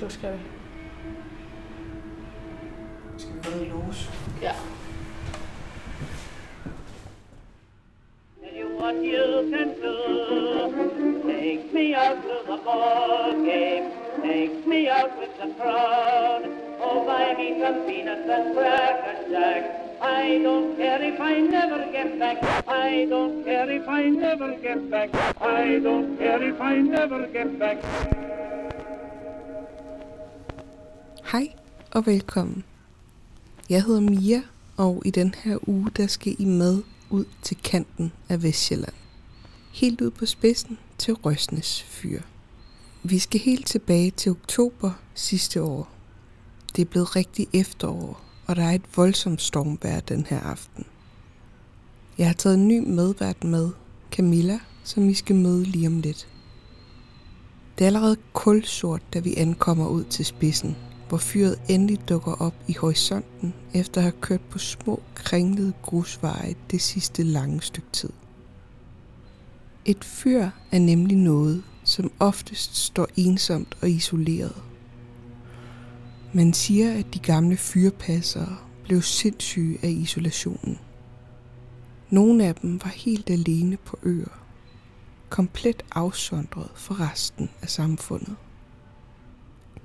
det skal vi. Skal vi gå ned og? Ja. Tell you what you can do. Take me out to the ball game. Take me out with the crowd. Oh, buy me some peanuts and cracker jack. I don't care if I never get back. I don't care if I never get back. I don't care if I never get back. Og velkommen. Jeg hedder Mia, og i den her uge, der skal I med ud til kanten af Vestjylland. Helt ud på spidsen til Røsnes fyr. Vi skal helt tilbage til oktober sidste år. Det er blevet rigtig efterår, og der er et voldsomt stormvejr den her aften. Jeg har taget en ny medvært med, Camilla, som I skal møde lige om lidt. Det er allerede kulsort, da vi ankommer ud til spidsen, hvor fyret endelig dukker op i horisonten, efter at have kørt på små, kringlede grusveje det sidste lange stykke tid. Et fyr er nemlig noget, som oftest står ensomt og isoleret. Man siger, at de gamle fyrpassere blev sindssyge af isolationen. Nogle af dem var helt alene på øer, komplet afsondret fra resten af samfundet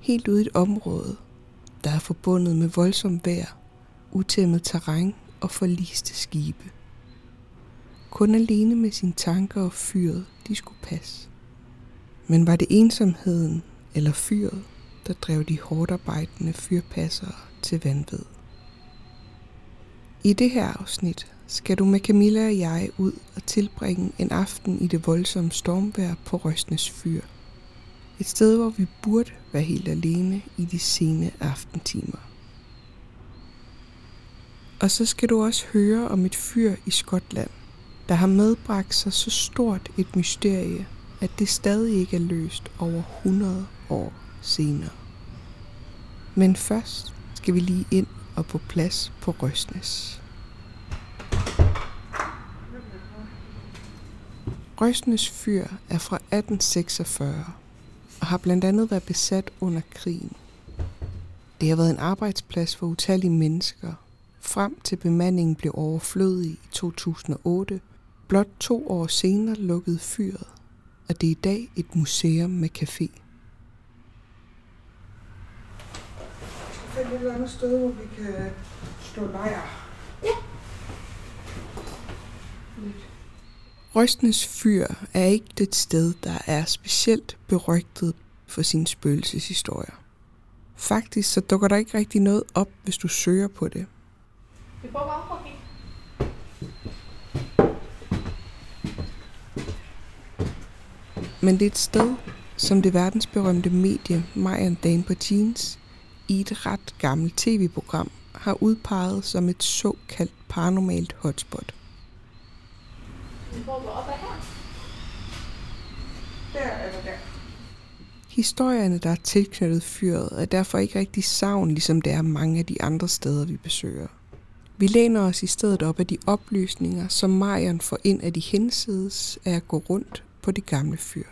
helt ude i et område, der er forbundet med voldsom vejr, utæmmet terræn og forliste skibe. Kun alene med sine tanker og fyret, de skulle passe. Men var det ensomheden eller fyret, der drev de hårdt arbejdende fyrpassere til vanvid? I det her afsnit skal du med Camilla og jeg ud og tilbringe en aften i det voldsomme stormvejr på Røstnes fyr – et sted, hvor vi burde være helt alene i de sene aftentimer. Og så skal du også høre om et fyr i Skotland, der har medbragt sig så stort et mysterie, at det stadig ikke er løst over 100 år senere. Men først skal vi lige ind og på plads på Røsnes. Røsnes fyr er fra 1846 og har blandt andet været besat under krigen. Det har været en arbejdsplads for utallige mennesker, frem til bemandingen blev overflødig i 2008. Blot to år senere lukkede fyret, og det er i dag et museum med café. Skal finde et eller andet sted, hvor vi kan stå lejr. Røstnes fyr er ikke det sted, der er specielt berygtet for sine spøgelseshistorier. Faktisk så dukker der ikke rigtig noget op, hvis du søger på det. Vi prøver bare på at Men det er et sted, som det verdensberømte medie Mayan Dan på Jeans i et ret gammelt tv-program har udpeget som et såkaldt paranormalt hotspot. Vi op her. Der eller der. Historierne, der er tilknyttet fyret, er derfor ikke rigtig savn, ligesom det er mange af de andre steder, vi besøger. Vi læner os i stedet op af de oplysninger, som Marion får ind af de hensides af at gå rundt på det gamle fyr.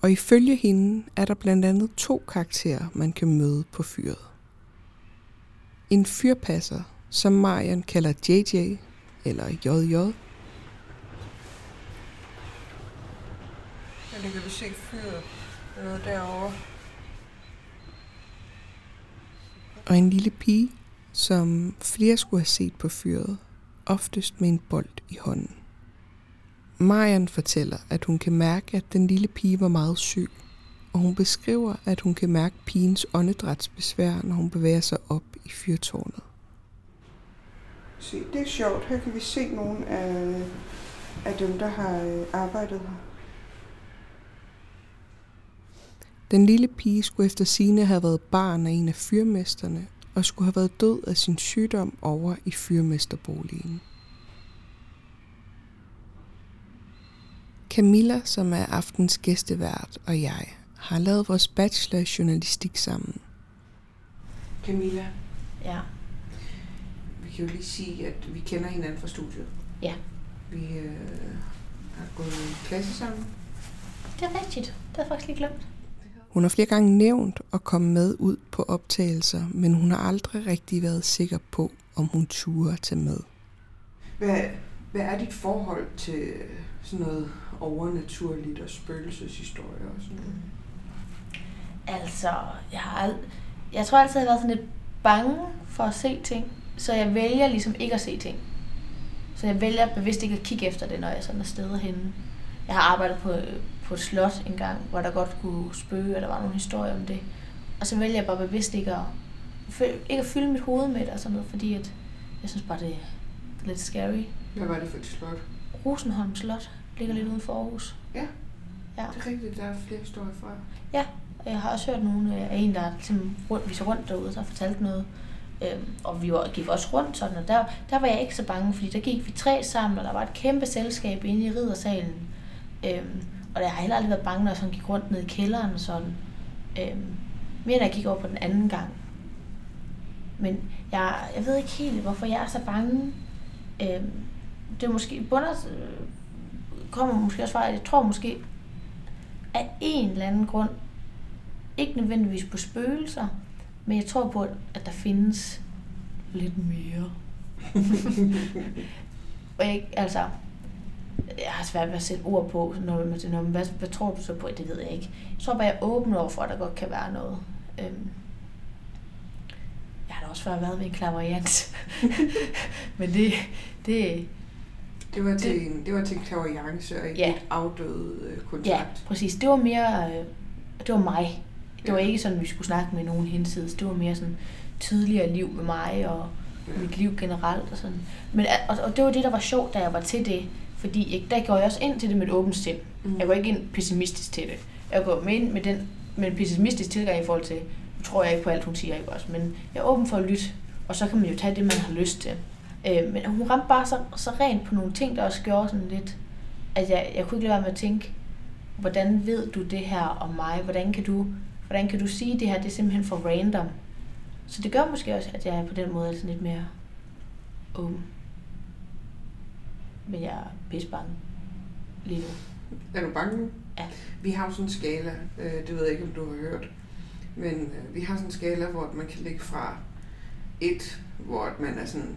Og ifølge hende er der blandt andet to karakterer, man kan møde på fyret. En fyrpasser, som Marion kalder JJ, eller JJ, Men kan vi se fyret noget derovre. og en lille pige, som flere skulle have set på fyret, oftest med en bold i hånden. Marian fortæller, at hun kan mærke, at den lille pige var meget syg, og hun beskriver, at hun kan mærke pigens åndedrætsbesvær, når hun bevæger sig op i fyrtårnet. Se, det er sjovt. Her kan vi se nogle af, af dem, der har øh, arbejdet her. Den lille pige skulle efter sine have været barn af en af fyrmesterne, og skulle have været død af sin sygdom over i fyrmesterboligen. Camilla, som er aftens gæstevært, og jeg har lavet vores bachelor i journalistik sammen. Camilla, Ja. Vi kan jo lige sige, at vi kender hinanden fra studiet. Ja. Vi øh, har gået i klasse sammen. det er rigtigt. Det havde jeg faktisk lige glemt. Hun har flere gange nævnt at komme med ud på optagelser, men hun har aldrig rigtig været sikker på, om hun turde tage med. Hvad, hvad er dit forhold til sådan noget overnaturligt og spøgelseshistorier og sådan noget? Altså, jeg har ald- jeg tror altid, jeg har været sådan lidt bange for at se ting. Så jeg vælger ligesom ikke at se ting. Så jeg vælger bevidst ikke at kigge efter det, når jeg sådan er steder henne. Jeg har arbejdet på, på et slot en gang, hvor der godt kunne spøge, og der var nogle historier om det. Og så vælger jeg bare bevidst ikke at, ikke at fylde mit hoved med det og sådan noget, fordi at jeg synes bare, det er lidt scary. Hvad var det for et slot? Rosenholm Slot ligger lidt uden for Aarhus. Ja. Ja. Det er rigtigt, der er flere historier fra. Og Jeg har også hørt nogle af en, der ligesom rundt, viser rundt derude, der har fortalt noget. Øhm, og vi var, gik også rundt sådan, og der, der var jeg ikke så bange, fordi der gik vi tre sammen, og der var et kæmpe selskab inde i riddersalen. Øhm, og jeg har heller aldrig været bange, når jeg sådan gik rundt ned i kælderen og sådan. Øhm, mere da jeg gik over på den anden gang. Men jeg, jeg ved ikke helt, hvorfor jeg er så bange. Øhm, det er måske, bunder, øh, kommer måske også fra, at jeg tror måske, af en eller anden grund, ikke nødvendigvis på spøgelser, men jeg tror på, at der findes lidt mere. og jeg, altså, jeg har svært ved at sætte ord på, når man siger, "Nå, men hvad, hvad tror du så på? Det ved jeg ikke. Jeg tror bare, jeg er åben over for, at der godt kan være noget. Øhm, jeg har da også før været ved en klaverjant. men det, det, Det var til, en, det var til en klaverjance og ikke Ja. et afdød øh, ja, kontrakt. præcis. Det var mere, øh, det var mig. Det var ikke sådan, at vi skulle snakke med nogen hinsides. Det var mere sådan tydeligere liv med mig og mit liv generelt og sådan. Men, og, og det var det, der var sjovt, da jeg var til det. Fordi jeg, der går jeg også ind til det med et åbent sind. Mm. Jeg går ikke ind pessimistisk til det. Jeg går med ind med, den, med en pessimistisk tilgang i forhold til, nu tror jeg ikke på alt, hun siger, ikke også, men jeg er åben for at lytte, og så kan man jo tage det, man har lyst til. Øh, men hun ramte bare så, så rent på nogle ting, der også gjorde sådan lidt, at jeg, jeg kunne ikke lade være med at tænke, hvordan ved du det her om mig? Hvordan kan du, hvordan kan du sige det her? Det er simpelthen for random. Så det gør måske også, at jeg på den måde er sådan lidt mere åben. Men jeg er pisse bange lige nu. Er du bange nu? Ja. Vi har jo sådan en skala, øh, det ved jeg ikke, om du har hørt, men øh, vi har sådan en skala, hvor man kan ligge fra et, hvor man er sådan,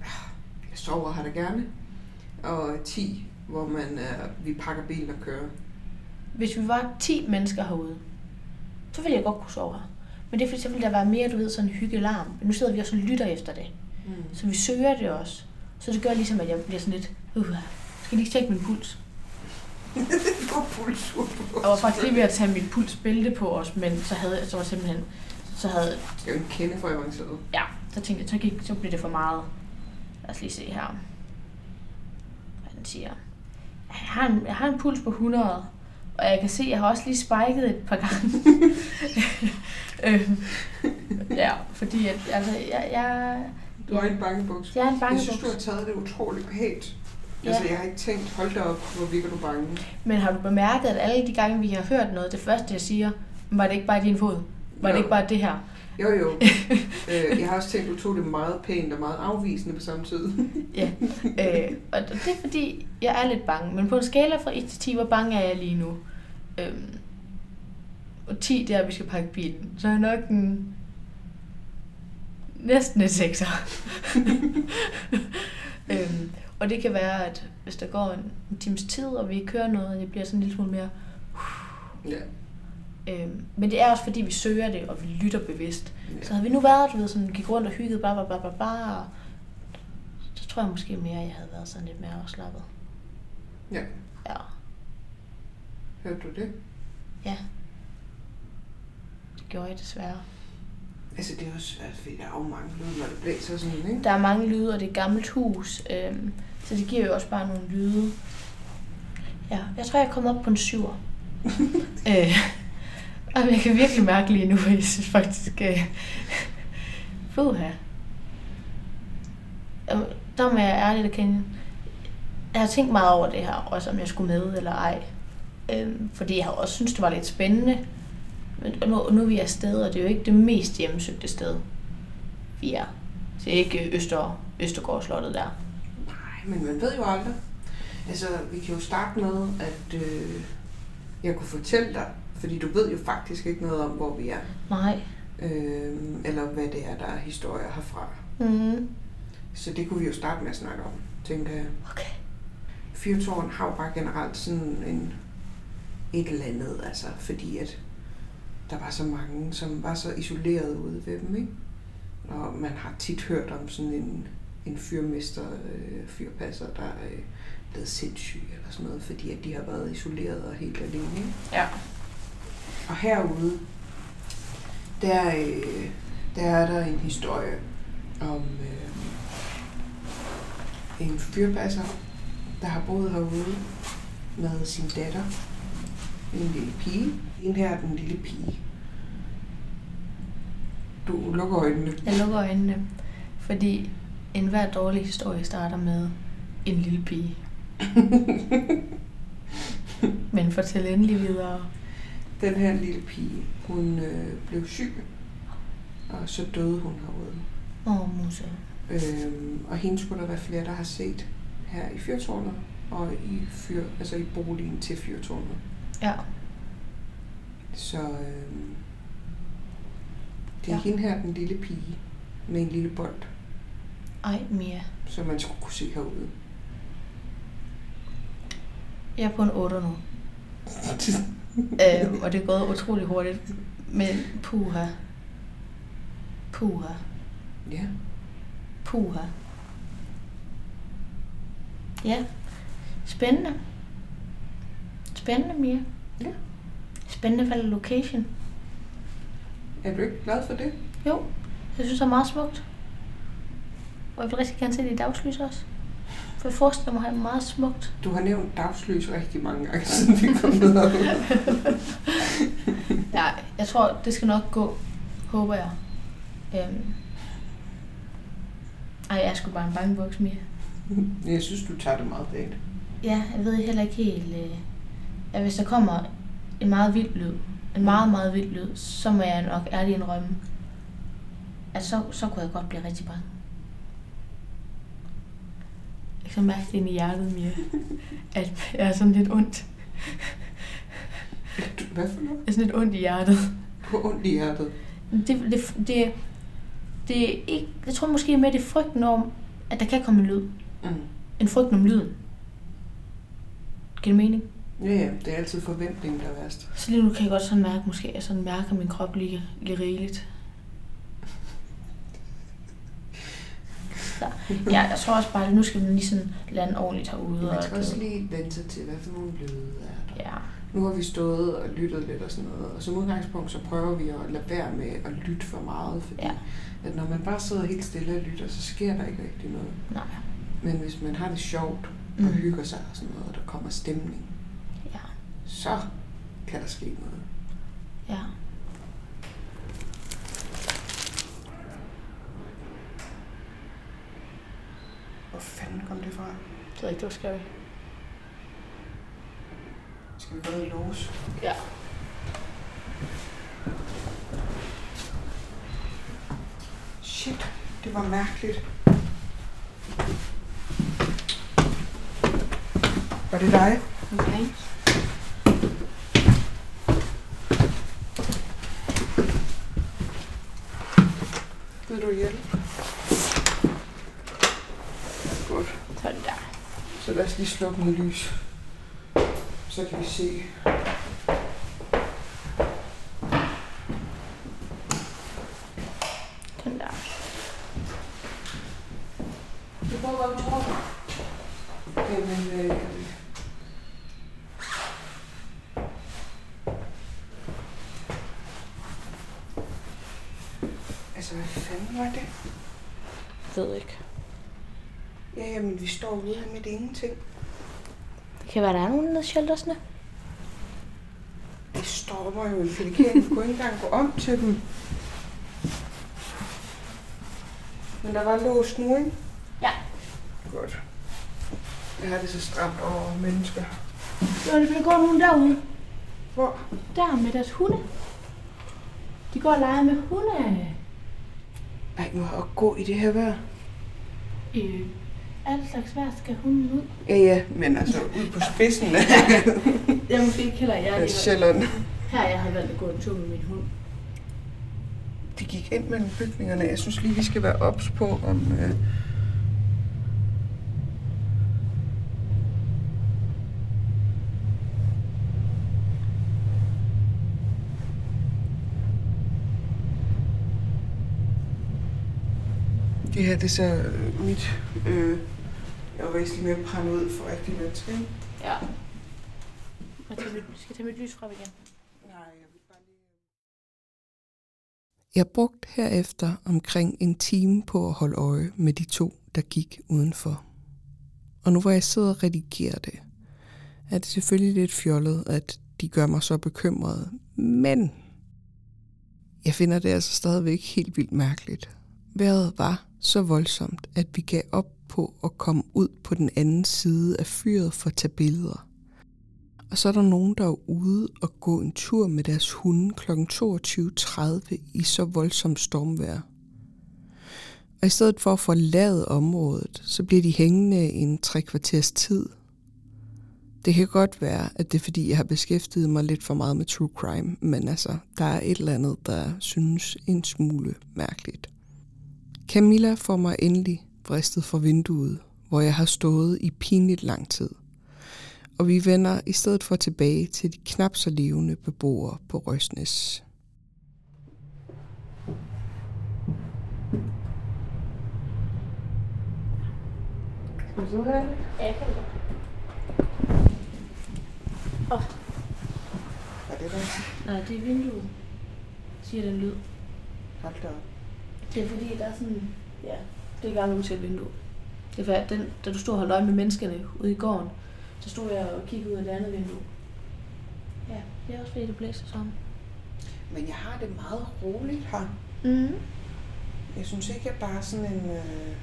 "Ah, jeg sover her da gerne, og 10, hvor man er, vi pakker bilen og kører. Hvis vi var 10 mennesker herude, så ville jeg godt kunne sove her. Men det er fordi, så ville der være mere, du ved, sådan en hyggelarm. Men nu sidder vi også og lytter efter det. Mm. Så vi søger det også. Så det gør ligesom, at jeg bliver sådan lidt, uh, skal lige tjekke min puls? God pulsur på. Jeg var faktisk lige ved at tage mit pulsbælte på os, men så havde jeg så var simpelthen, så havde, Det er jo en kende for avanceret. ja, så tænkte jeg, så, gik, så blev det for meget. Lad os lige se her. Hvad den siger. Jeg har, en, jeg har en puls på 100, og jeg kan se, at jeg har også lige spiket et par gange. øhm, ja, fordi at, altså, jeg, jeg, Du har Ja. en bangebuks. jeg er en Jeg synes, du bangebuks. har taget det utroligt pænt. Ja. Altså, jeg har ikke tænkt, hold da op, hvor virker du bange. Men har du bemærket, at alle de gange, vi har hørt noget, det første, jeg siger, var det ikke bare din fod? Var det Jo. ikke bare det her? Jo, jo. øh, jeg har også tænkt, du tog det meget pænt og meget afvisende på samme tid. Ja. Øh, og det er fordi, jeg er lidt bange. Men på en skala fra 1 til 10, hvor bange er jeg lige nu? Øhm, og 10, det er, at vi skal pakke bilen. Så er jeg nok en... Næsten et 6'er. øhm, og det kan være, at hvis der går en, en times tid, og vi kører noget, og det bliver sådan en lille smule mere... Ja. Øhm, men det er også fordi, vi søger det, og vi lytter bevidst. ja. Så havde vi nu været, du ved, sådan gik rundt og hygget, bla bla bla bla, og så tror jeg måske mere, at jeg havde været sådan lidt mere afslappet. Ja. Ja, Hørte du det? ja. Det gjorde jeg desværre. Altså, det er også svært, fordi der er jo mange lyde, når det blæser sådan, ikke? Der er mange lyde, og det er et gammelt hus, øhm, så det giver jo også bare nogle lyde. Ja, jeg tror, jeg er kommet op på en syver. øh, jeg kan virkelig mærke lige nu, at jeg synes faktisk... Øh, her. Øhm, Der må jeg ærligt erkende. Jeg har tænkt meget over det her, også om jeg skulle med eller ej. Øhm, fordi jeg har også synes det var lidt spændende. Men nu, nu er vi afsted, og det er jo ikke det mest hjemmesøgte sted, vi er. Det er ikke Øster, Østergårdslottet der. Nej, men man ved jo aldrig. Altså, vi kan jo starte med, at øh, jeg kunne fortælle dig, fordi du ved jo faktisk ikke noget om, hvor vi er, Nej. øh, eller hvad det er, der er historier herfra. Mm. Så det kunne vi jo starte med at snakke om, tænker jeg. Okay. Fyrtårn har jo bare generelt sådan en, et eller andet, altså, fordi at der var så mange, som var så isoleret ude ved dem, ikke? Og man har tit hørt om sådan en, en fyrmester, øh, fyrpasser, der er øh, blevet sindssyg eller sådan noget, fordi at de har været isoleret og helt alene, ikke? Ja. Og herude, der, øh, der er der en historie om øh, en fyrpasser, der har boet herude med sin datter, en lille pige. En her er den lille pige. Du lukker øjnene. Jeg lukker øjnene, fordi enhver dårlig historie starter med en lille pige. Men fortæl endelig videre. Den her lille pige, hun øh, blev syg, og så døde hun herude. Åh, oh, Musse. Øhm, og hende skulle der være flere, der har set her i fyrtårnet og i, fyr, altså i boligen til fyrtårnet. Ja. Så øhm, det er Ja. hende her, den lille pige, med en lille bold, Ej, Mia. som man skulle kunne se herude. Jeg er på en 8 nu. øhm, og det er gået utrolig hurtigt. Men puha. Puha. ja, Puha. Ja. Spændende. Spændende, Mia. Ja. Spændende valg location. er du ikke glad for det? Jo, jeg synes, det er meget smukt. Og jeg vil rigtig gerne se det i dagslys også. For jeg forestiller mig, at det er meget smukt. Du har nævnt dagslys rigtig mange gange, siden vi kom ned. Ja, jeg tror, det skal nok gå. Håber jeg. Øhm. Ej, jeg er sgu bare en bangebuks, Mia. Jeg synes, du tager det meget pænt. Ja, jeg ved heller ikke helt... Øh, at hvis der kommer en meget vild lyd, en meget, meget vild lyd, så må jeg nok ærligt indrømme, at så, så kunne jeg godt blive rigtig bange. Jeg kan så mærke det inde i hjertet, Mia, at jeg er sådan lidt ondt. Hvad for noget? Jeg er sådan lidt ondt i hjertet. Du har ondt i hjertet. Det, det, det, det er ikke, jeg tror måske mere, det er frygten om, at der kan komme en lyd. Mm. En frygten om lyden. Giver det mening? Ja, ja, det er altid forventningen, der er værst. Så lige nu kan jeg godt sådan mærke, måske jeg sådan mærker min krop lige, lige rigeligt. Så, ja, jeg tror også bare, at nu skal man lige sådan lande ordentligt herude. Man og skal du- også lige vente til, hvad for nogle lyde er der. Ja, Nu har vi stået og lyttet lidt og sådan noget, og som udgangspunkt så prøver vi at lade være med at lytte for meget, fordi Ja. ja. at når man bare sidder helt stille og lytter, så sker der ikke rigtig noget. nej. Men hvis man har det sjovt og Mm. hygger sig og sådan noget, og der kommer stemning, Ja, så kan der ske noget. ja. Fanden kom det fra? Det er ikke, det var scary. Skal vi gå ned og låse? Ja. Shit, det var mærkeligt. Var det dig? Okay. Vil du hjælpe? Godt. Sådan der. Så lad os lige slukke noget lys. Så kan vi se. Sådan der. Du prøver godt, vi tror. Jamen, øh, Altså, hvad fanden var det? Jeg ved ikke. Ja, jamen, her midt i ingenting. Det kan være, der er nogen af sheltersne. Det stopper jo, fordi vi kunne ikke engang gå om til dem. Men der var låst nu, ikke? Ja. Godt. Jeg har det så stramt over mennesker. Jo, det vil gå nogen derude. Hvor? Der med deres hunde. De går og leger med hunde. Ej, må jeg gå i det her vejr? Øh, alle slags vejr skal hunden ud. Ja, ja, men altså ud på spidsen. Jeg er måske ikke heller jeg. alligevel. Sjælland. Her jeg havde valgt at gå en tur med min hund. De gik ind mellem bygningerne. Jeg synes lige, vi skal være ops på, om... Øh, Det her, det er så øh, mit... Øh, jeg var væsentligt mere ud for rigtige mennesker, ikke? Ja. Jeg tager mit, skal tage mit lys frem igen. Nej, jeg vil bare lige... Jeg brugte herefter omkring en time på at holde øje med de to, der gik udenfor. Og nu hvor jeg sidder og redigerer det, er det selvfølgelig lidt fjollet, at de gør mig så bekymret. Men jeg finder det altså stadigvæk helt vildt mærkeligt. Vejret var så voldsomt, at vi gav op på at komme ud på den anden side af fyret for at tage billeder. Og så er der nogen, der er ude og gå en tur med deres hunde kl. 22.30 i så voldsomt stormvejr. Og i stedet for at forlade området, så bliver de hængende i en tre kvarters tid. Det kan godt være, at det er fordi, jeg har beskæftiget mig lidt for meget med true crime, men altså, der er et eller andet, der synes en smule mærkeligt. Camilla får mig endelig vristet fra vinduet, hvor jeg har stået i pinligt lang tid. Og vi vender i stedet for tilbage til de knap så levende beboere på Røsnes. Skal du have det? Ja, jeg kan det godt. Hvad er det der? Nej, det er vinduet, siger den lyd. Hold da op. Det er fordi, der er sådan... Ja, det er et gammelt til vindue. Det er for, den, da du stod og holdt øje med menneskerne ude i gården, så stod jeg og kiggede ud af det andet vindue. Ja, det er også fordi, det blæser sådan. Men jeg har det meget roligt her. Mm. Jeg synes ikke, der er sådan en øh,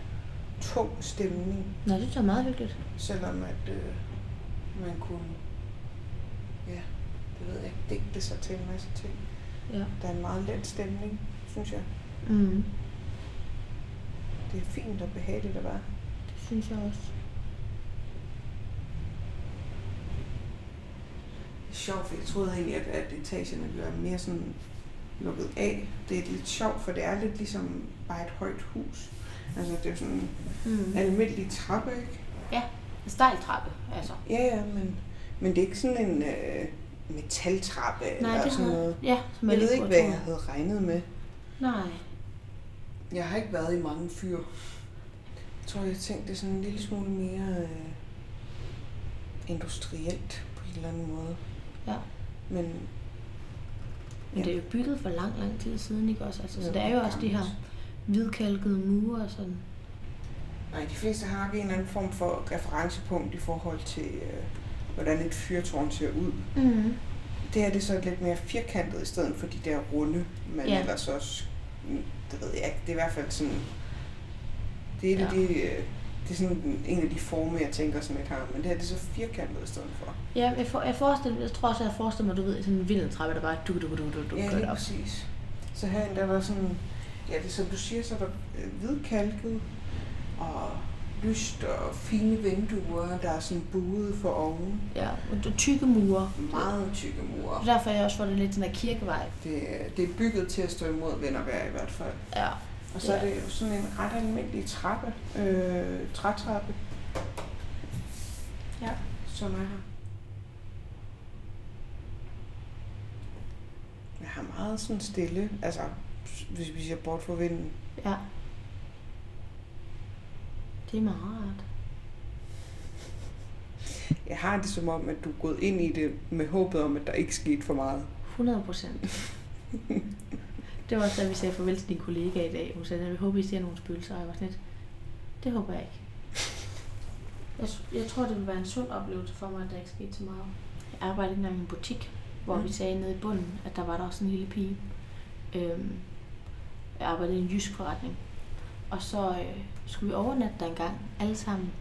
tung stemning, Nå, det er meget hyggeligt. selvom at øh, man kunne, ja, det ved jeg ikke, digte sig til en masse ting. Ja. Der er en meget let stemning, synes jeg. Mm. Det er fint og behageligt at være. Det synes jeg også. Det er sjovt, for jeg troede egentlig, at, at etagerne ville være mere sådan lukket af. Det er lidt sjovt, for det er lidt ligesom bare et højt hus. Altså, det er sådan en Mm. almindelig trappe, ikke? En stejl trappe, altså. Ja, ja, men, men det er ikke sådan en øh, metaltrappe Nej, eller det sådan noget. ja, som Jeg ved lige ikke, hvad jeg havde regnet med. Nej. Jeg har ikke været i mange fyr. Jeg tror, jeg tænkte det sådan en lille smule mere øh, industrielt på en eller anden måde. Ja. Men Men det er jo bygget for lang, lang tid siden, ikke også? Altså, så der er jo også de her hvidkalkede mure og sådan. nej, de fleste har ikke en eller anden form for referencepunkt i forhold til, øh, hvordan et fyrtårn ser ud. Mm. Det her det er så lidt mere firkantet i stedet for de der runde, men Ja. ellers også, det ved jeg ikke, det er i hvert fald sådan, det er Ja. de, øh, det er sådan en af de former, jeg tænker sådan lidt her, men det her det er så firkantet i stedet for. Ja, jeg, for, jeg, forestiller, jeg tror også, jeg forestiller mig, du ved, sådan en vild trappe, der bare du du du du du Ja, lige op. præcis. Så herinde der var sådan, ja, det som du siger, så er der øh, hvidkalket og lyst og fine vinduer, der er sådan buet for oven. Ja, og det er tykke mure. Meget tykke mure. Er derfor, jeg også får det lidt sådan der kirkevej. Det, det er bygget til at stå imod vind og vejr i hvert fald. Ja. Og så er Ja. det jo sådan en ret almindelig trappe, øh, trætrappe, Ja. som er her. Jeg har meget sådan stille, altså hvis vi ser bort fra vinden. Ja. Det er meget rart. Jeg har det som om, at du er gået ind i det med håbet om, at der ikke skete for meget. 100 procent. det var også da vi sagde farvel til din kollega i dag. Hun sagde, at vi håber, I ser nogle spøgelser. Og jeg var sådan lidt, det håber jeg ikke. Jeg, jeg tror, det vil være en sund oplevelse for mig, at der ikke skete så meget. Jeg arbejdede engang i en butik, hvor Mm. vi sagde nede i bunden, at der var der også en lille pige. Øhm, jeg arbejdede i en jysk forretning. Og så øh, skulle vi overnatte der en gang, alle sammen.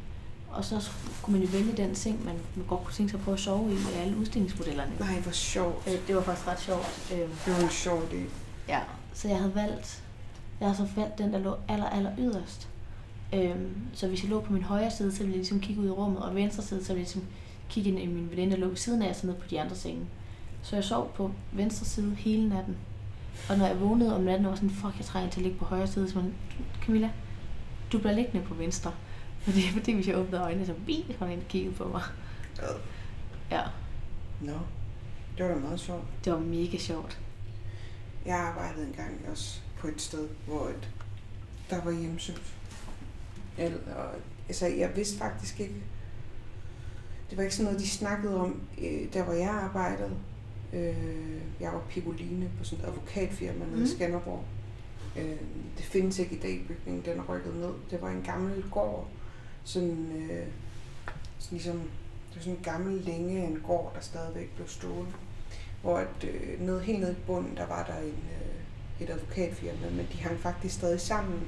Og så kunne man jo vælge den seng, man, man godt kunne tænke sig på at sove i, med alle udstillingsmodellerne. Nej, hvor sjovt. Øh, det var faktisk ret sjovt. Øh, Det var en sjov idé. ja, så jeg havde valgt, jeg havde så valgt den, der lå aller, aller yderst. Øhm, så hvis jeg lå på min højre side, så ville jeg ligesom kigge ud i rummet, og venstre side, så ville jeg ligesom kigge ind i min veninde, der lå ved siden af, og så ned på de andre senge. Så jeg sov på venstre side hele natten. Og når jeg vågnede om natten, var sådan, fuck, jeg trænger til at ligge på højre side. Så man, Camilla, du bliver liggende på venstre. Fordi, fordi hvis jeg åbnede øjnene, så hun ind og kiggede på mig. Ja, Nå, det var da meget sjovt. det var mega sjovt. Jeg arbejdede engang også på et sted, hvor et, der var hjemsøgt. Eller, altså, jeg vidste faktisk ikke, det var ikke sådan noget, de snakkede om, øh, der hvor jeg arbejdede. Øh, jeg var pigoline på sådan et advokatfirma nede Mm. i Skanderborg. Øh, det findes ikke i dag, bygningen den er rykket ned. Det var en gammel gård, sådan, øh, sådan ligesom, det var sådan en gammel længe af en gård, der stadigvæk blev stående. Hvor at, øh, ned, helt nede i bunden, der var der en, øh, et advokatfirma, men de hang faktisk stadig sammen.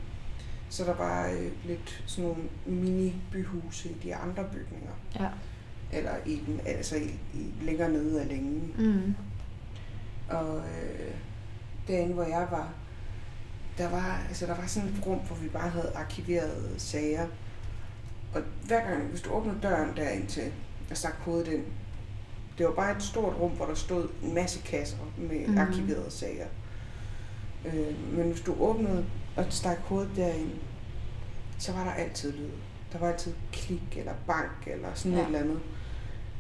Så der var øh, lidt sådan nogle mini-byhuse i de andre bygninger. Ja. Eller i den, altså i, i, længere nede af længen. Mm. Og øh, derinde, hvor jeg var, der var, altså, der var sådan et rum, hvor vi bare havde arkiveret sager. Og hver gang, hvis du åbnede døren derind til og stak hovedet ind, det var bare et stort rum, hvor der stod en masse kasser med mm. arkiverede sager. Øh, men hvis du åbnede og stak hovedet derind, så var der altid lyd. Der var altid klik eller bank eller sådan ja. et eller andet.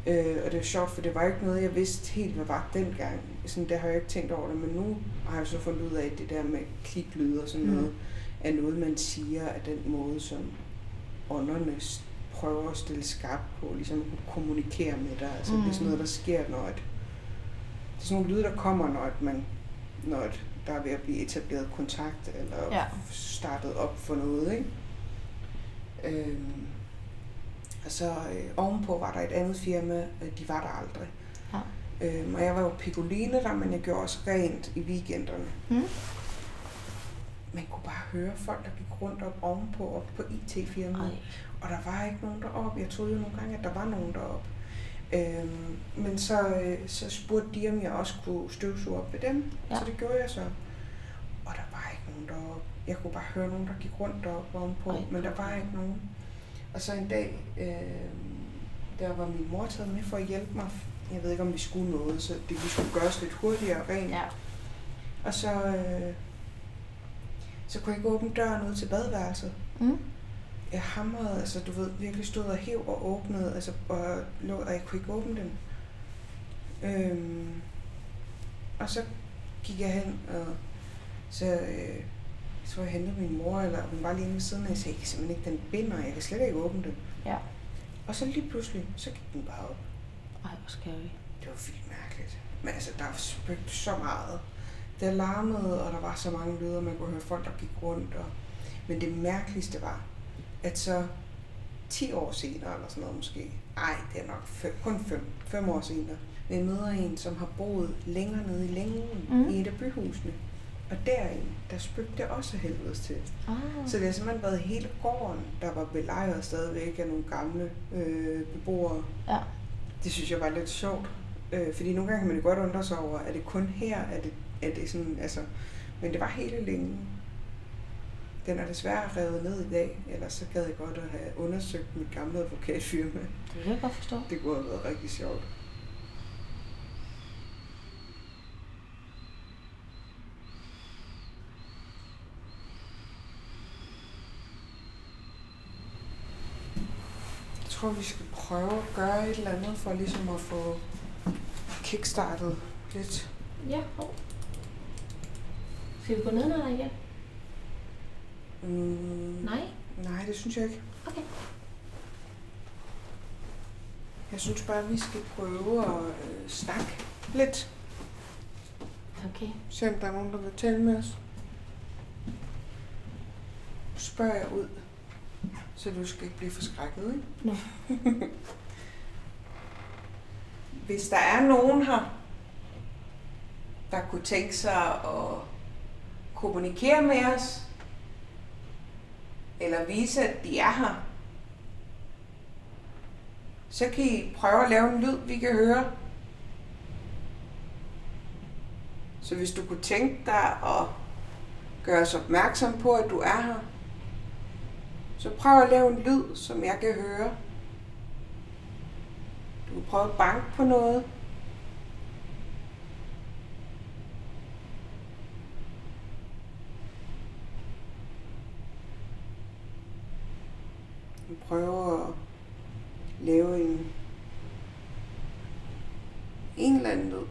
Øh, og det var sjovt, for det var ikke noget, jeg vidste helt, hvad var dengang. Sådan, der har jeg ikke tænkt over det, men nu har jeg så fundet ud af, at det der med kliklyd og sådan Mm. noget, er noget, man siger af den måde, som ånderne prøver at stille skarpt på, ligesom at kommunikere med dig. Altså, mm. det er sådan noget, der sker, når et, det er sådan nogle lyde, der kommer, når et man, når et, der er ved at blive etableret kontakt, eller Ja. startet op for noget, ikke? Øhm, og så øh, ovenpå var der et andet firma, øh, de var der aldrig. Ja. Øhm, og jeg var jo picoline der, men jeg gjorde også rent i weekenderne. Mm. Man kunne bare høre folk, der gik rundt op ovenpå, op på IT-firmaet. Og der var ikke nogen deroppe. Jeg troede jo nogle gange, at der var nogen deroppe. Øhm, men så, øh, så spurgte de, om jeg også kunne støvsuge op ved dem. Ja. Så det gjorde jeg så. Og der var ikke nogen deroppe. Jeg kunne bare høre nogen, der gik rundt deroppe ovenpå, Ej, men der var ikke nogen. Og så en dag, øh, der var min mor taget med for at hjælpe mig. Jeg ved ikke, om vi skulle noget, så det vi skulle gøres lidt hurtigere rent. Ja. Og så, øh, så kunne jeg ikke åbne døren ud til badeværelset. Mm. Jeg hamrede, altså du ved, virkelig stod og hæv og åbnede, altså, og, lå, og jeg kunne ikke åbne den. Øhm, og så gik jeg hen, og så, øh, tror jeg hentede min mor, eller hun var lige inde ved siden af, og jeg sagde, jeg kan simpelthen ikke, den binder, jeg kan slet ikke åbne den. Ja. Og så lige pludselig, så gik den bare op. Ej, hvor scary. Det var vildt mærkeligt. Men altså, der var spøgt så meget. Det larmede, og der var så mange lyde, og man kunne høre folk, der gik rundt. Og... Men det mærkeligste var, at så 10 år senere, eller sådan noget måske, ej, det er nok fem, kun 5, 5 år senere, jeg møder en, som har boet længere nede i længen mm. i et af byhusene. Og derinde, der spøgte det også helvedes til. Ah. Så det har simpelthen været hele gården, der var belejret stadigvæk af nogle gamle øh, beboere. Ja. Det synes jeg var lidt sjovt. Øh, fordi nogle gange kan man jo godt undre sig over, er det kun her, er det, er det sådan, altså... Men det var hele længe. Den er desværre revet ned i dag, ellers så gad jeg godt at have undersøgt mit gamle advokatfirma. Det kan jeg godt forstå. Det kunne have været rigtig sjovt. Tror, vi skal prøve at gøre et eller andet for ligesom at få kickstartet lidt. Ja, hov. Skal vi gå ned der igen? Mm, Nej? Nej, det synes jeg ikke. Okay. Jeg synes bare, vi skal prøve at øh, snakke lidt. Okay. Se om der er nogen, der vil tale med os. Spørger jeg ud, så du skal ikke blive forskrækket, ikke? Nå. Hvis der er nogen her, der kunne tænke sig at kommunikere med os, eller vise, at de er her, så kan I prøve at lave en lyd, vi kan høre. Så hvis du kunne tænke dig at gøre os opmærksom på, at du er her, så prøv at lave en lyd, som jeg kan høre. Du kan prøve at banke på noget. Du prøver at lave en en eller anden lyd.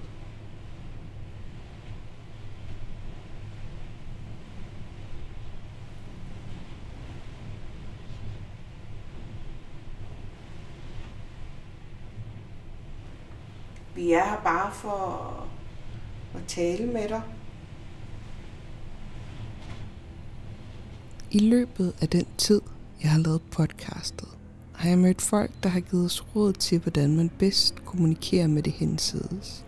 Vi er her bare for at tale med dig. I løbet af den tid, jeg har lavet podcastet, har jeg mødt folk, der har givet os råd til, hvordan man bedst kommunikerer med det hensides.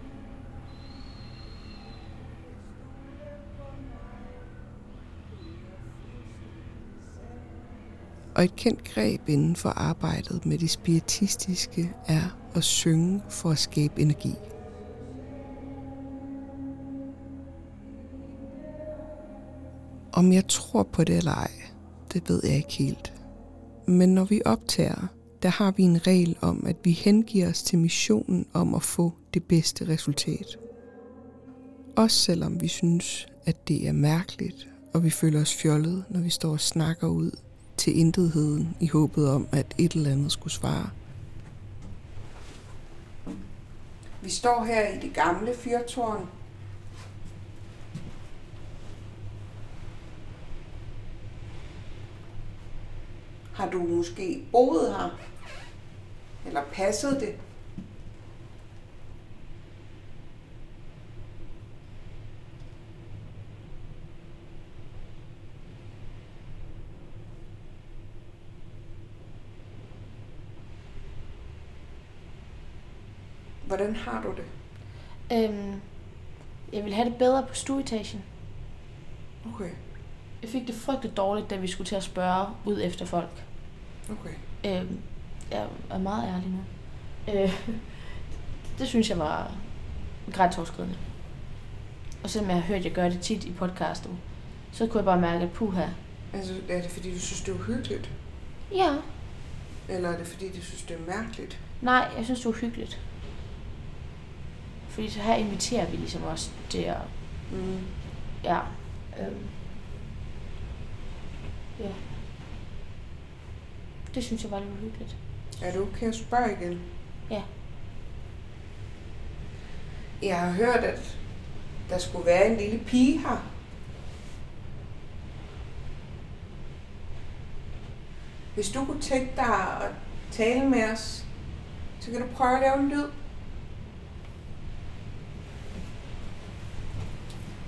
Og et kendt greb inden for arbejdet med det spiritistiske er at synge for at skabe energi. Om jeg tror på det eller ej, det ved jeg ikke helt. Men når vi optager, der har vi en regel om, at vi hengiver os til missionen om at få det bedste resultat. Også selvom vi synes, at det er mærkeligt, og vi føler os fjollet, når vi står og snakker ud til intetheden i håbet om, at et eller andet skulle svare. Vi står her i det gamle fyrtårn. Har du måske boet her? Eller passet det? Hvordan har du det? Øhm, jeg vil have det bedre på stueetagen. Okay, Jeg fik det frygteligt dårligt, da vi skulle til at spørge ud efter folk. Okay. Øhm, jeg er meget ærlig nu. Øh, det synes jeg var grænseoverskridende. Og selvom jeg har hørt, at jeg gør det tit i podcasten, så kunne jeg bare mærke, at puha. Altså, er det fordi, du synes, det er uhyggeligt? Ja, Eller er det fordi, du synes, det er mærkeligt? nej, jeg synes, det er uhyggeligt. Fordi så her inviterer vi ligesom også til at, Mm. ja, øhm, ja. Det synes jeg var lidt uhyggeligt. Er det okay at spørge igen? Ja. Jeg har hørt, at der skulle være en lille pige her. Hvis du kunne tænke dig at tale med os, så kan du prøve at lave en lyd.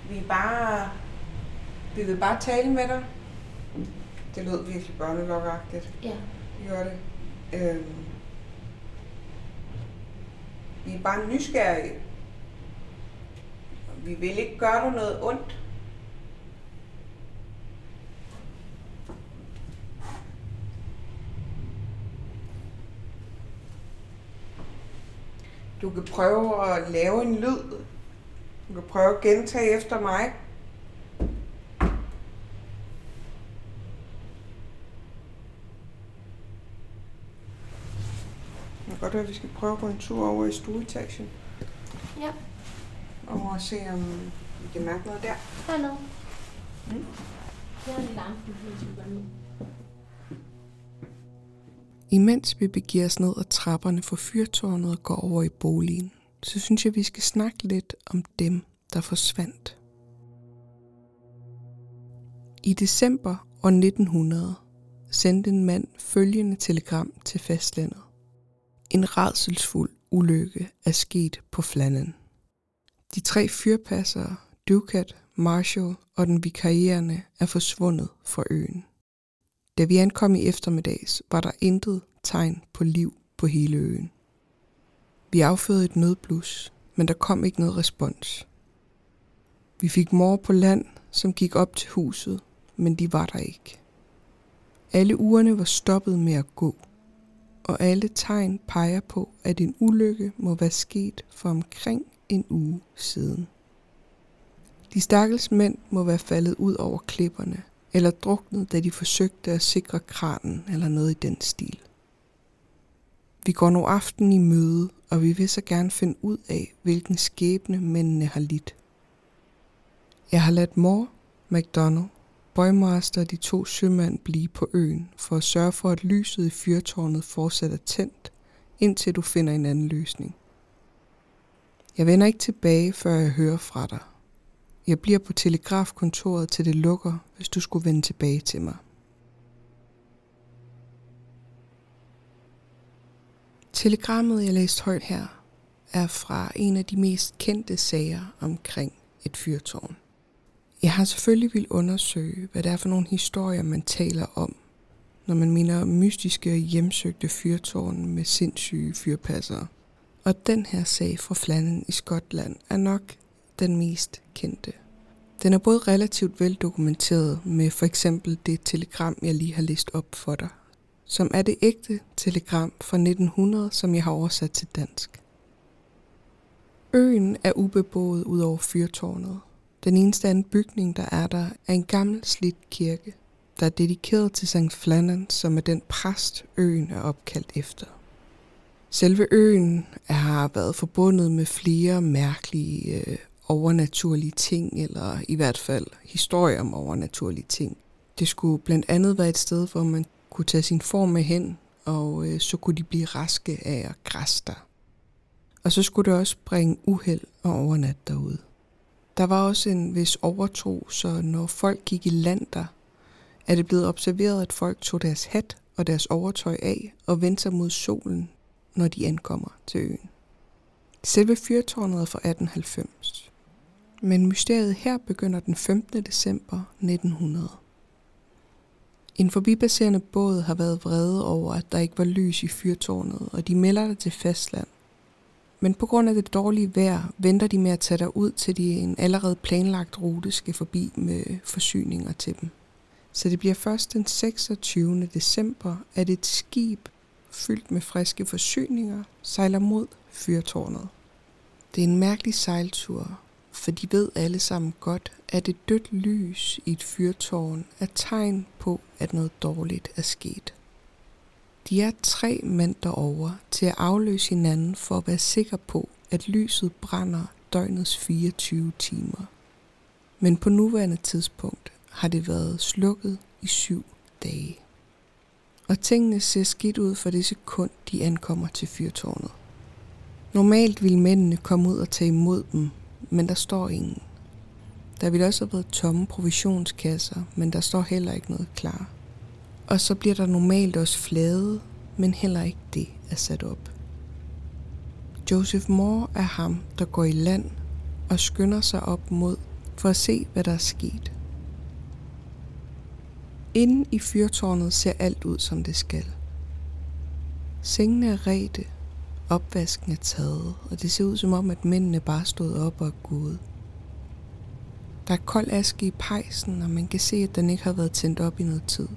Vi er bare... Vi vil bare tale med dig. Det lød virkelig børnelokkeragtigt. Ja. Det gør det. Øhm, vi er bare nysgerrige. Vi vil ikke gøre dig noget ondt. Du kan prøve at lave en lyd. Du kan prøve at gentage efter mig. Godt være, at vi skal prøve på en tur over i stueetagen. Ja, Og se, om vi kan mærke noget der. hernede. Mm. Jeg er lidt aften, hvis vi går ned. Imens vi begiver os ned ad trapperne fra fyrtårnet og går over i boligen, så synes jeg, vi skal snakke lidt om dem, der forsvandt. I december år 1900 sendte en mand følgende telegram til fastlandet. En redselsfuld ulykke er sket på Flannan. De tre fyrpassere, Ducat, Marshall og den vikarierende er forsvundet fra øen. Da vi ankom i eftermiddags, var der intet tegn på liv på hele øen. Vi affødte et nødblus, men der kom ikke noget respons. Vi fik mor på land, som gik op til huset, men de var der ikke. Alle ugerne var stoppet med at gå, og alle tegn peger på, at en ulykke må være sket for omkring en uge siden. De stakkels mænd må være faldet ud over klipperne, eller druknet, da de forsøgte at sikre kranen eller noget i den stil. Vi går nu aften i møde, og vi vil så gerne finde ud af, hvilken skæbne mændene har lidt. Jeg har ladt mor, McDonald, Boymaster og de to sømænd blive på øen, for at sørge for, at lyset i fyrtårnet fortsat er tændt, indtil du finder en anden løsning. Jeg vender ikke tilbage, før jeg hører fra dig. Jeg bliver på telegrafkontoret til det lukker, hvis du skulle vende tilbage til mig. Telegrammet, jeg læste højt her, er fra en af de mest kendte sager omkring et fyrtårn. Jeg har selvfølgelig vil undersøge, hvad det er for nogle historier, man taler om, når man mener mystiske og hjemsøgte fyrtårn med sindssyge fyrpassere. Og den her sag fra Flannan i Skotland er nok den mest kendte. Den er både relativt veldokumenteret med for eksempel det telegram, jeg lige har læst op for dig, som er det ægte telegram fra 1900, som jeg har oversat til dansk. Øen er ubeboet ud over fyrtårnet. Den eneste anden bygning, der er der, er en gammel slidt kirke, der er dedikeret til St. Flannan, som er den præst, øen er opkaldt efter. Selve øen har været forbundet med flere mærkelige øh, overnaturlige ting, eller i hvert fald historier om overnaturlige ting. Det skulle blandt andet være et sted, hvor man kunne tage sin form med hen, og øh, så kunne de blive raske af at græsse der. Og så skulle det også bringe uheld og overnat derude. Der var også en vis overtro, så når folk gik i land der, er det blevet observeret, at folk tog deres hat og deres overtøj af og vendte sig mod solen, når de ankommer til øen. Selve fyrtårnet er fra 1890, men mysteriet her begynder den 15. december 1900. En forbipasserende båd har været vrede over, at der ikke var lys i fyrtårnet, og de melder det til fastland. Men på grund af det dårlige vejr, venter de med at tage dig ud, til de en allerede planlagt rute skal forbi med forsyninger til dem. Så det bliver først den 26. december, at et skib fyldt med friske forsyninger sejler mod fyrtårnet. Det er en mærkelig sejltur, for de ved alle sammen godt, at et dødt lys i et fyrtårn er tegn på, at noget dårligt er sket. De er tre mænd derovre til at afløse hinanden for at være sikker på, at lyset brænder døgnets 24 timer. Men på nuværende tidspunkt har det været slukket i syv dage. Og tingene ser skidt ud for det sekund, de ankommer til fyrtårnet. Normalt ville mændene komme ud og tage imod dem, men der står ingen. Der ville også have været tomme provisionskasser, men der står heller ikke noget klar. Og så bliver der normalt også flade, men heller ikke det er sat op. Joseph Moore er ham, der går i land og skynder sig op mod for at se, hvad der er sket. Inden i fyrtårnet ser alt ud, som det skal. Sengene er rette, opvasken er taget, og det ser ud som om, at mændene bare stod op og er gået. Der er kold aske i pejsen, og man kan se, at den ikke har været tændt op i noget tid.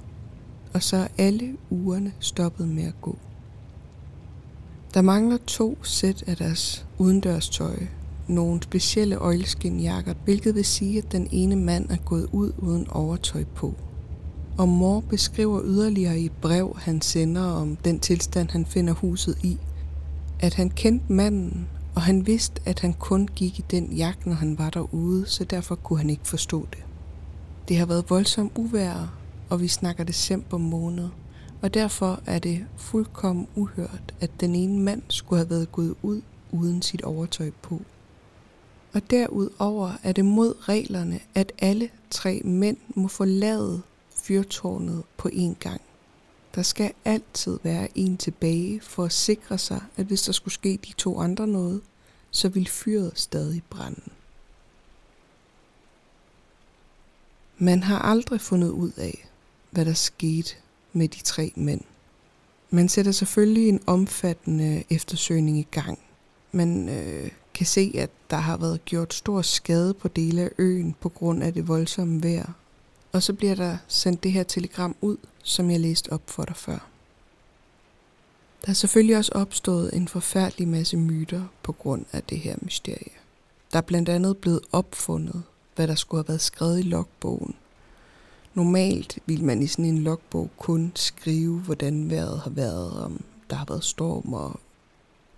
Og så er alle ugerne stoppet med at gå. Der mangler to sæt af deres udendørstøj, nogle specielle øjelskinjakker, hvilket vil sige, at den ene mand er gået ud uden overtøj på. Og mor beskriver yderligere i et brev, han sender om den tilstand, han finder huset i, at han kendte manden, og han vidste, at han kun gik i den jagt, når han var derude, så derfor kunne han ikke forstå det. Det har været voldsomt uvær, og vi snakker december måned, og derfor er det fuldkommen uhørt, at den ene mand skulle have været gået ud uden sit overtøj på. Og derudover er det mod reglerne, at alle tre mænd må forlade fyrtårnet på én gang. Der skal altid være en tilbage for at sikre sig, at hvis der skulle ske de to andre noget, så vil fyret stadig brænde. Man har aldrig fundet ud af, hvad der skete med de tre mænd. Man sætter selvfølgelig en omfattende eftersøgning i gang. Man øh, kan se, at der har været gjort stor skade på dele af øen på grund af det voldsomme vejr. Og så bliver der sendt det her telegram ud, som jeg læste op for dig før. Der er selvfølgelig også opstået en forfærdelig masse myter på grund af det her mysterie. Der er blandt andet blevet opfundet, hvad der skulle have været skrevet i logbogen. Normalt vil man i sådan en logbog kun skrive, hvordan vejret har været, om der har været storm. Og...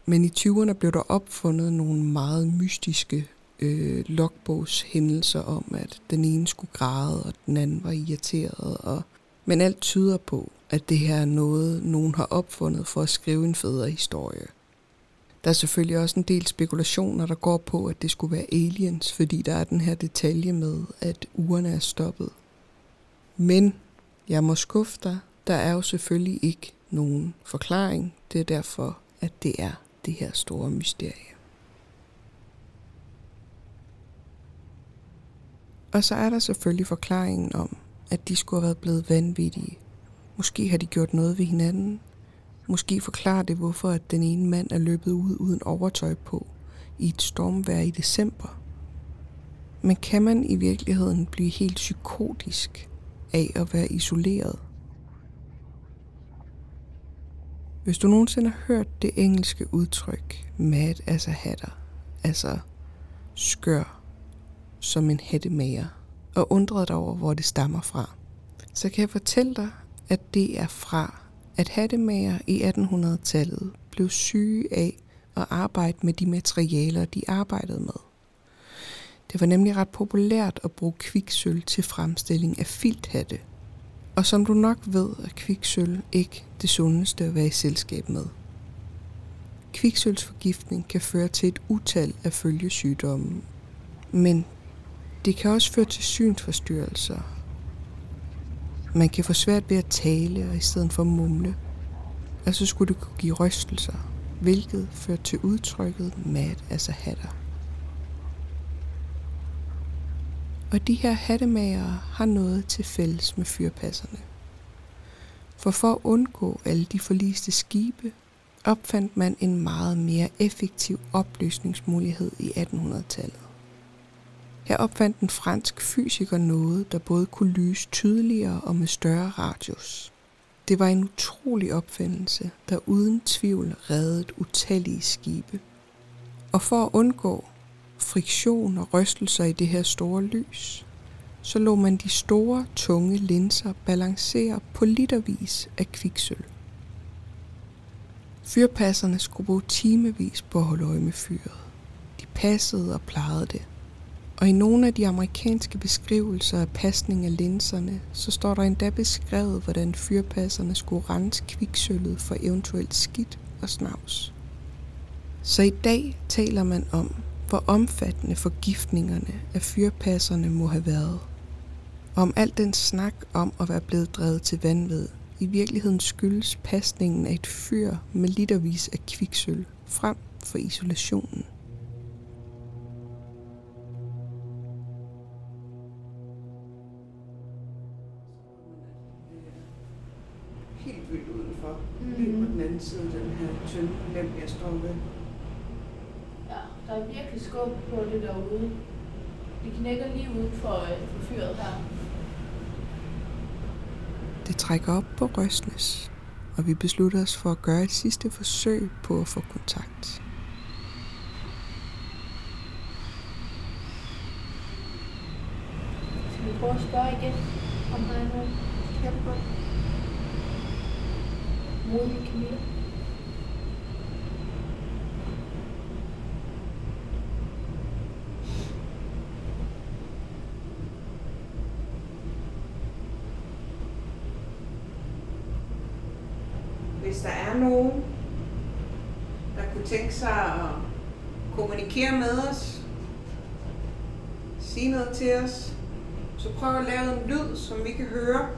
Men i 20'erne blev der opfundet nogle meget mystiske øh, logbogshændelser om, at den ene skulle græde, og den anden var irriteret. Og... Men alt tyder på, at det her er noget, nogen har opfundet for at skrive en federe historie. Der er selvfølgelig også en del spekulationer, der går på, at det skulle være aliens, fordi der er den her detalje med, at ugerne er stoppet. Men jeg må skuffe dig, der er jo selvfølgelig ikke nogen forklaring. Det er derfor, at det er det her store mysterie. Og så er der selvfølgelig forklaringen om, at de skulle have været blevet vanvittige. Måske har de gjort noget ved hinanden. Måske forklarer det, hvorfor at den ene mand er løbet ud uden overtøj på i et stormvejr i december. Men kan man i virkeligheden blive helt psykotisk af at være isoleret? Hvis du nogensinde har hørt det engelske udtryk mad as a hatter, altså skør som en hættemager, og undret dig over, hvor det stammer fra, så kan jeg fortælle dig, at det er fra, at hattemager i 1800-tallet blev syge af at arbejde med de materialer, de arbejdede med. Det var nemlig ret populært at bruge kviksøl til fremstilling af filthatte. Og som du nok ved, er kviksøl ikke det sundeste at være i selskab med. Kviksølsforgiftning kan føre til et utal af følgesygdomme, men det kan også føre til synsforstyrrelser. Man kan få svært ved at tale og i stedet for mumle, og så skulle det kunne give rystelser, hvilket fører til udtrykket mad altså hatter. Og de her hattemager har noget til fælles med fyrpasserne. For for at undgå alle de forliste skibe, opfandt man en meget mere effektiv opløsningsmulighed i 1800-tallet. Her opfandt en fransk fysiker noget, der både kunne lyse tydeligere og med større radius. Det var en utrolig opfindelse, der uden tvivl reddede utallige skibe. Og for at undgå friktion og rystelser i det her store lys, så lå man de store, tunge linser balancere på litervis af kviksøl. Fyrpasserne skulle bruge timevis på at holde øje med fyret. De passede og plejede det. Og i nogle af de amerikanske beskrivelser af pasning af linserne, så står der endda beskrevet, hvordan fyrpasserne skulle rense kviksølvet for eventuelt skidt og snavs. Så i dag taler man om, hvor omfattende forgiftningerne af fyrpasserne må have været. Og om al den snak om at være blevet drevet til vanvid, i virkeligheden skyldes pasningen af et fyr med litervis af kviksøl frem for isolationen. Helt vildt udenfor. Lige på den anden side den her tynde lem, jeg står ved. Der er virkelig skub på det derude. Det knækker lige ud for, øh, for fyret her. Det trækker op på Røsnes, og vi beslutter os for at gøre et sidste forsøg på at få kontakt. Skal vi prøve at spørge igen, om der er nogen? Kan du godt? Modige Camilla? Hvis der er nogen, der kunne tænke sig at kommunikere med os, sige noget til os, så prøv at lave en lyd, som vi kan høre.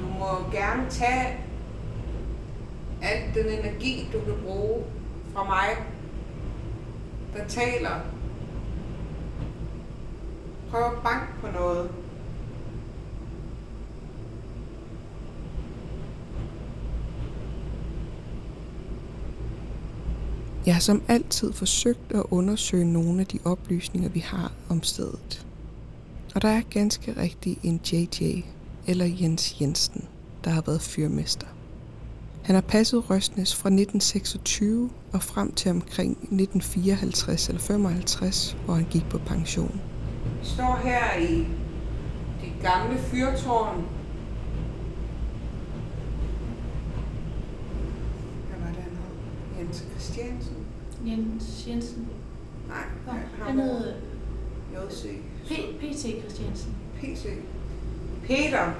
Du må gerne tage al den energi, du kan bruge fra mig, der taler. Prøv at banke på noget. Jeg har som altid forsøgt at undersøge nogle af de oplysninger, vi har om stedet. Og der er ganske rigtigt en JJ, eller Jens Jensen, der har været fyrmester. Han har passet Røstnes fra 1926 og frem til omkring 1954 eller 55, hvor han gik på pension. Vi står her i det gamle fyrtårn. Hvad var det, han hed? Jens Christiansen? Jens Jensen. Nej, han han hed JC. P.T. Christiansen. PC. Peter,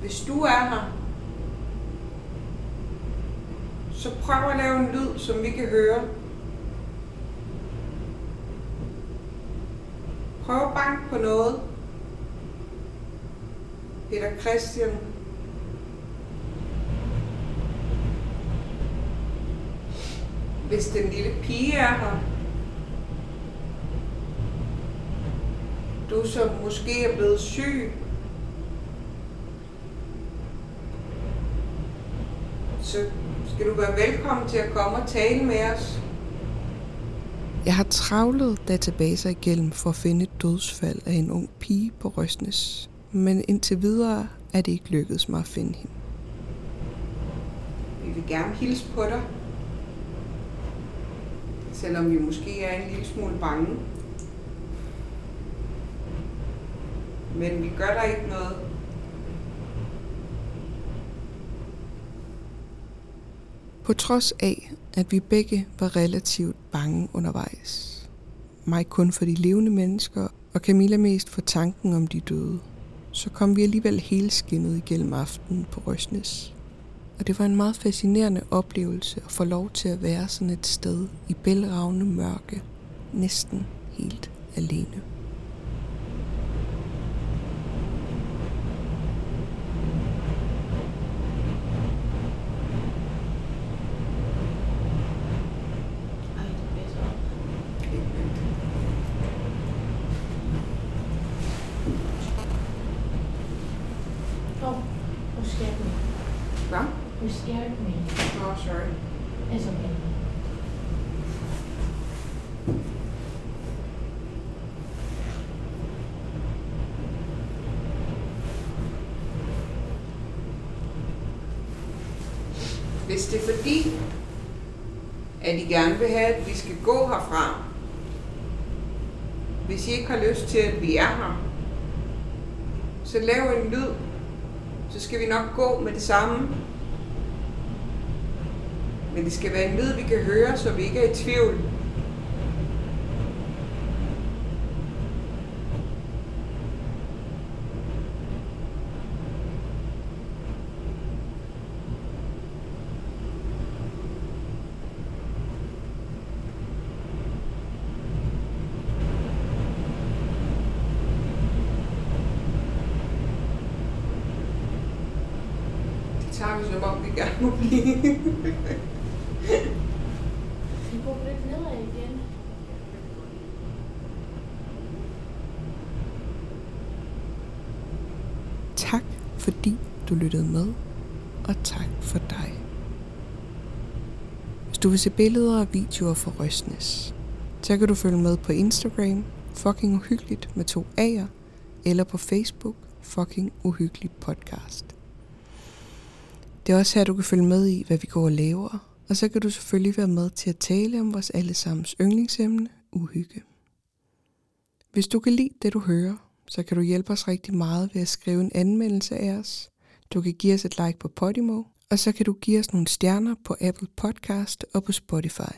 hvis du er her, så prøv at lave en lyd, som vi kan høre. Prøv at banke på noget. Peter Christian. Hvis den lille pige er her, du som måske er blevet syg, så skal du være velkommen til at komme og tale med os. Jeg har travlet databaser igennem for at finde et dødsfald af en ung pige på Røsnes, men indtil videre er det ikke lykkedes mig at finde hende. Vi vil gerne hilse på dig. Selvom vi måske er en lille smule bange. Men vi gør der ikke noget. På trods af, at vi begge var relativt bange undervejs. Mig kun for de levende mennesker, og Camilla mest for tanken om de døde. Så kom vi alligevel hele skinnet igennem aftenen på Røsnes. Og det var en meget fascinerende oplevelse at få lov til at være sådan et sted i bælragende mørke, næsten helt alene. Ej, det blæser op. Åh, nu skal jeg med. Jeg med. Nå, oh, sorry. Altså, okay. Hvis det er fordi, at I gerne vil have, at vi skal gå herfra, hvis I ikke har lyst til, at vi er her, så lav en lyd, så skal vi nok gå med det samme. Men det skal være en lyd, vi kan høre, så vi ikke er i tvivl. Det tager vi som om, vi gerne må blive. Vi går lidt nedad igen. Tak fordi du lyttede med, og tak for dig. Hvis du vil se billeder og videoer fra Røstnes, så kan du følge med på Instagram, fucking uhyggeligt med to A'er, eller på Facebook, fucking uhyggelig podcast. Det er også her, du kan følge med i, hvad vi går og laver, og så kan du selvfølgelig være med til at tale om vores allesammens yndlingsemne, uhygge. Hvis du kan lide det, du hører, så kan du hjælpe os rigtig meget ved at skrive en anmeldelse af os. Du kan give os et like på Podimo, og så kan du give os nogle stjerner på Apple Podcast og på Spotify.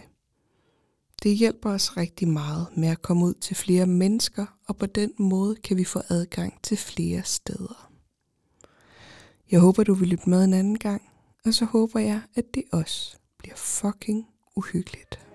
Det hjælper os rigtig meget med at komme ud til flere mennesker, og på den måde kan vi få adgang til flere steder. Jeg håber, du vil lytte med en anden gang, og så håber jeg, at det også bliver fucking uhyggeligt.